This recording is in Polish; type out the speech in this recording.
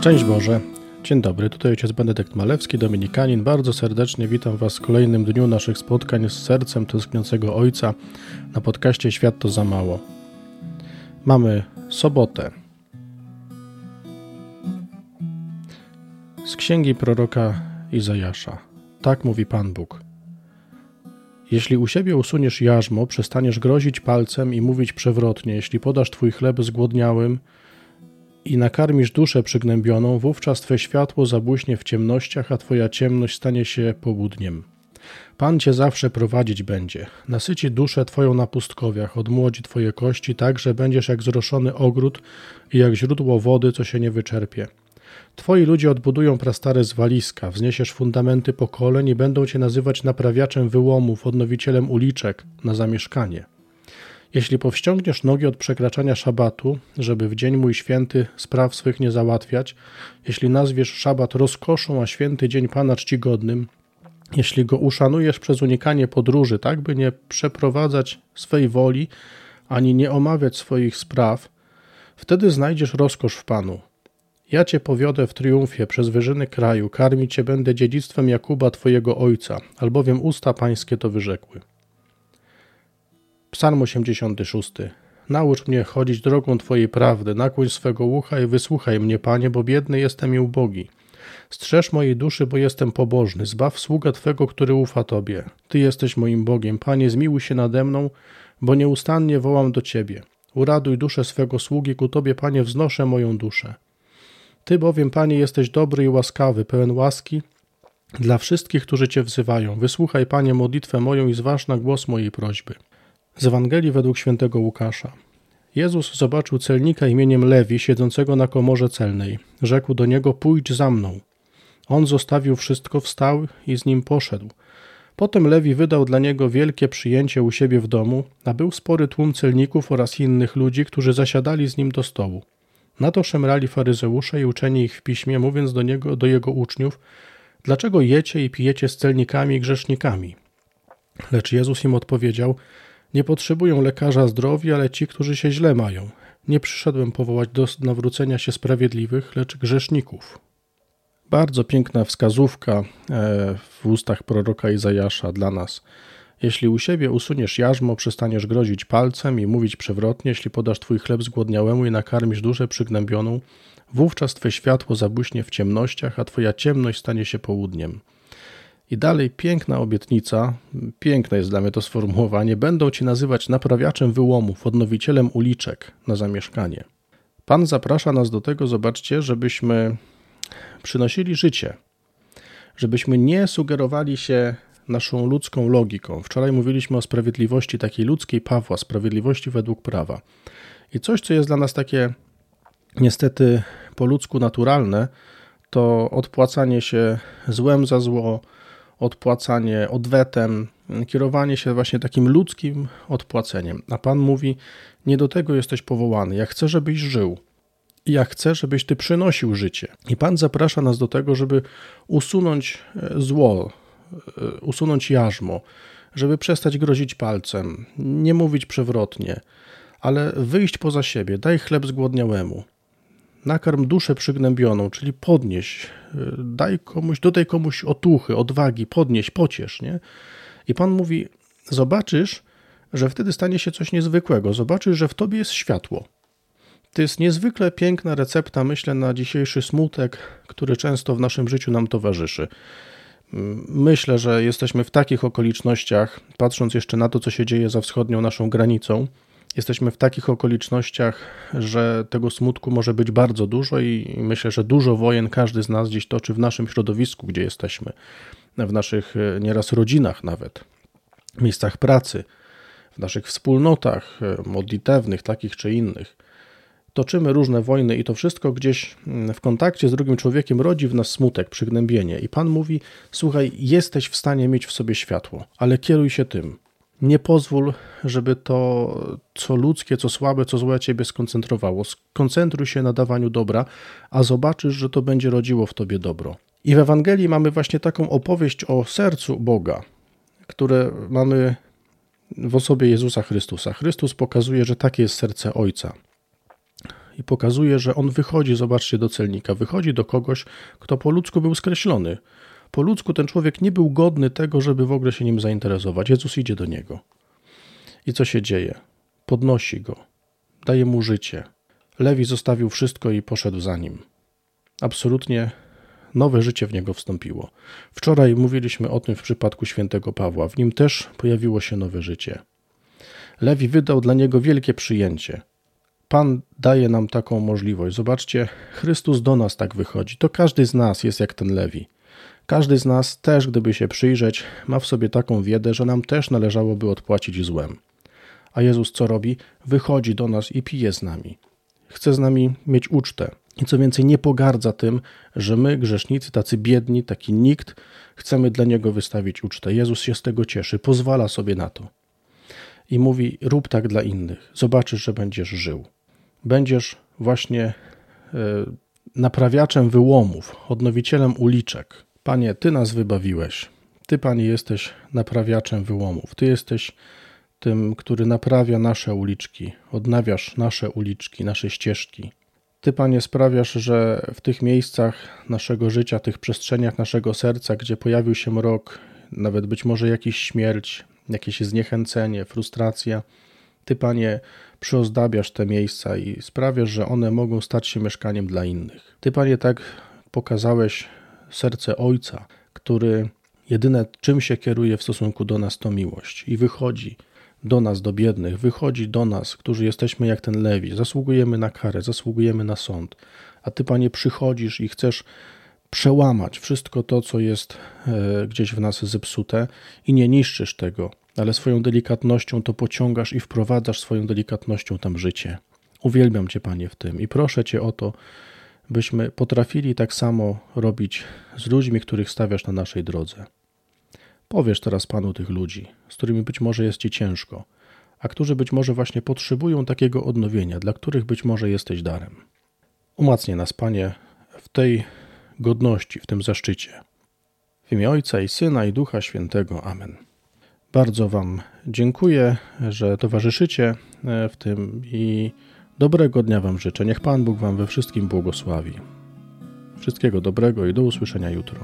Szczęść Boże. Dzień dobry, tutaj ojciec Benedykt Malewski, dominikanin. Bardzo serdecznie witam Was w kolejnym dniu naszych spotkań z sercem tęskniącego Ojca na podcaście Świat to za mało. Mamy sobotę. Z księgi proroka Izajasza. Tak mówi Pan Bóg. Jeśli u siebie usuniesz jarzmo, przestaniesz grozić palcem i mówić przewrotnie, jeśli podasz twój chleb zgłodniałym i nakarmisz duszę przygnębioną, wówczas twe światło zabłyśnie w ciemnościach, a twoja ciemność stanie się południem. Pan cię zawsze prowadzić będzie, nasyci duszę twoją na pustkowiach, odmłodzi twoje kości tak, że będziesz jak zroszony ogród i jak źródło wody, co się nie wyczerpie. Twoi ludzie odbudują prastare zwaliska, wzniesiesz fundamenty pokoleń i będą cię nazywać naprawiaczem wyłomów, odnowicielem uliczek na zamieszkanie. Jeśli powściągniesz nogi od przekraczania szabatu, żeby w dzień mój święty spraw swych nie załatwiać, jeśli nazwiesz szabat rozkoszą, a święty dzień Pana czcigodnym, jeśli go uszanujesz przez unikanie podróży, tak by nie przeprowadzać swej woli, ani nie omawiać swoich spraw, wtedy znajdziesz rozkosz w Panu. Ja cię powiodę w triumfie przez wyżyny kraju, karmić cię będę dziedzictwem Jakuba twojego ojca, albowiem usta pańskie to wyrzekły. Psalm 86. Naucz mnie chodzić drogą Twojej prawdy, nakłoń swego ucha i wysłuchaj mnie, Panie, bo biedny jestem i ubogi. Strzeż mojej duszy, bo jestem pobożny. Zbaw sługa Twego, który ufa Tobie. Ty jesteś moim Bogiem. Panie, zmiłuj się nade mną, bo nieustannie wołam do Ciebie. Uraduj duszę swego sługi, ku Tobie, Panie, wznoszę moją duszę. Ty bowiem, Panie, jesteś dobry i łaskawy, pełen łaski dla wszystkich, którzy Cię wzywają. Wysłuchaj, Panie, modlitwę moją i zważ na głos mojej prośby. Z Ewangelii według świętego Łukasza. Jezus zobaczył celnika imieniem Lewi, siedzącego na komorze celnej. Rzekł do niego: Pójdź za mną. On zostawił wszystko, wstał i z nim poszedł. Potem Lewi wydał dla niego wielkie przyjęcie u siebie w domu, a był spory tłum celników oraz innych ludzi, którzy zasiadali z nim do stołu. Na to szemrali faryzeusze i uczeni ich w piśmie, mówiąc do niego, do jego uczniów: Dlaczego jecie i pijecie z celnikami i grzesznikami? Lecz Jezus im odpowiedział: nie potrzebują lekarza zdrowi, ale ci, którzy się źle mają. Nie przyszedłem powołać do nawrócenia się sprawiedliwych, lecz grzeszników. Bardzo piękna wskazówka e, w ustach proroka Izajasza dla nas. Jeśli u siebie usuniesz jarzmo, przestaniesz grozić palcem i mówić przewrotnie, jeśli podasz twój chleb zgłodniałemu i nakarmisz duszę przygnębioną, wówczas twe światło zabłyśnie w ciemnościach, a twoja ciemność stanie się południem. I dalej piękna obietnica, piękne jest dla mnie to sformułowanie, będą ci nazywać naprawiaczem wyłomów, odnowicielem uliczek na zamieszkanie. Pan zaprasza nas do tego, zobaczcie, żebyśmy przynosili życie, żebyśmy nie sugerowali się naszą ludzką logiką. Wczoraj mówiliśmy o sprawiedliwości takiej ludzkiej Pawła, sprawiedliwości według prawa. I coś, co jest dla nas takie niestety po ludzku naturalne, to odpłacanie się złem za zło, odpłacanie odwetem, kierowanie się właśnie takim ludzkim odpłaceniem. A Pan mówi: Nie do tego jesteś powołany. Ja chcę, żebyś żył. Ja chcę, żebyś ty przynosił życie. I Pan zaprasza nas do tego, żeby usunąć e, zło, e, usunąć jarzmo, żeby przestać grozić palcem, nie mówić przewrotnie, ale wyjść poza siebie. Daj chleb zgłodniałemu nakarm duszę przygnębioną, czyli podnieś, y, daj komuś, dodaj komuś otuchy, odwagi, podnieś, pociesz, nie? I Pan mówi, zobaczysz, że wtedy stanie się coś niezwykłego, zobaczysz, że w Tobie jest światło. To jest niezwykle piękna recepta, myślę, na dzisiejszy smutek, który często w naszym życiu nam towarzyszy. Myślę, że jesteśmy w takich okolicznościach, patrząc jeszcze na to, co się dzieje za wschodnią naszą granicą, Jesteśmy w takich okolicznościach, że tego smutku może być bardzo dużo i myślę, że dużo wojen każdy z nas gdzieś toczy w naszym środowisku, gdzie jesteśmy, w naszych e, nieraz rodzinach nawet, miejscach pracy, w naszych wspólnotach e, modlitewnych, takich czy innych. Toczymy różne wojny i to wszystko gdzieś mm, w kontakcie z drugim człowiekiem rodzi w nas smutek, przygnębienie. I Pan mówi: Słuchaj, jesteś w stanie mieć w sobie światło, ale kieruj się tym. Nie pozwól, żeby to, co ludzkie, co słabe, co złe ciebie skoncentrowało. Skoncentruj się na dawaniu dobra, a zobaczysz, że to będzie rodziło w tobie dobro. I w Ewangelii mamy właśnie taką opowieść o sercu Boga, które mamy w osobie Jezusa Chrystusa. Chrystus pokazuje, że takie jest serce Ojca. i pokazuje, że on wychodzi, zobaczcie, do celnika, wychodzi do kogoś, kto po ludzku był skreślony. Po ludzku ten człowiek nie był godny tego, żeby w ogóle się nim zainteresować. Jezus idzie do niego. I co się dzieje? Podnosi go, daje mu życie. Lewi zostawił wszystko i poszedł za nim. Absolutnie nowe życie w niego wstąpiło. Wczoraj mówiliśmy o tym w przypadku świętego Pawła. W nim też pojawiło się nowe życie. Lewi wydał dla niego wielkie przyjęcie. Pan daje nam taką możliwość. Zobaczcie, Chrystus do nas tak wychodzi. To każdy z nas jest jak ten Lewi. Każdy z nas też, gdyby się przyjrzeć, ma w sobie taką wiedę, że nam też należałoby odpłacić złem. A Jezus co robi? Wychodzi do nas i pije z nami. Chce z nami mieć ucztę. I co więcej, nie pogardza tym, że my, grzesznicy, tacy biedni, taki nikt, chcemy dla Niego wystawić ucztę. Jezus się z tego cieszy, pozwala sobie na to. I mówi: rób tak dla innych. Zobaczysz, że będziesz żył. Będziesz właśnie e, naprawiaczem wyłomów, odnowicielem uliczek. Panie, Ty nas wybawiłeś. Ty, Panie, jesteś naprawiaczem wyłomów. Ty jesteś tym, który naprawia nasze uliczki, odnawiasz nasze uliczki, nasze ścieżki. Ty, Panie, sprawiasz, że w tych miejscach naszego życia, tych przestrzeniach naszego serca, gdzie pojawił się mrok, nawet być może jakiś śmierć, jakieś zniechęcenie, frustracja, Ty, Panie, przyozdabiasz te miejsca i sprawiasz, że one mogą stać się mieszkaniem dla innych. Ty, Panie, tak pokazałeś serce Ojca, który jedyne czym się kieruje w stosunku do nas to miłość. I wychodzi do nas, do biednych, wychodzi do nas, którzy jesteśmy jak ten Lewi, zasługujemy na karę, zasługujemy na sąd, a Ty, Panie, przychodzisz i chcesz przełamać wszystko to, co jest e, gdzieś w nas zepsute i nie niszczysz tego, ale swoją delikatnością to pociągasz i wprowadzasz swoją delikatnością tam życie. Uwielbiam Cię, Panie, w tym i proszę Cię o to, byśmy potrafili tak samo robić z ludźmi, których stawiasz na naszej drodze. Powiesz teraz Panu tych ludzi, z którymi być może jest Ci ciężko, a którzy być może właśnie potrzebują takiego odnowienia, dla których być może jesteś darem. Umacnie nas, Panie, w tej godności, w tym zaszczycie. W imię Ojca i Syna i Ducha Świętego. Amen. Bardzo Wam dziękuję, że towarzyszycie e, w tym i dobrego dnia Wam życzę. Niech Pan Bóg Wam we wszystkim błogosławi. Wszystkiego dobrego i do usłyszenia jutro.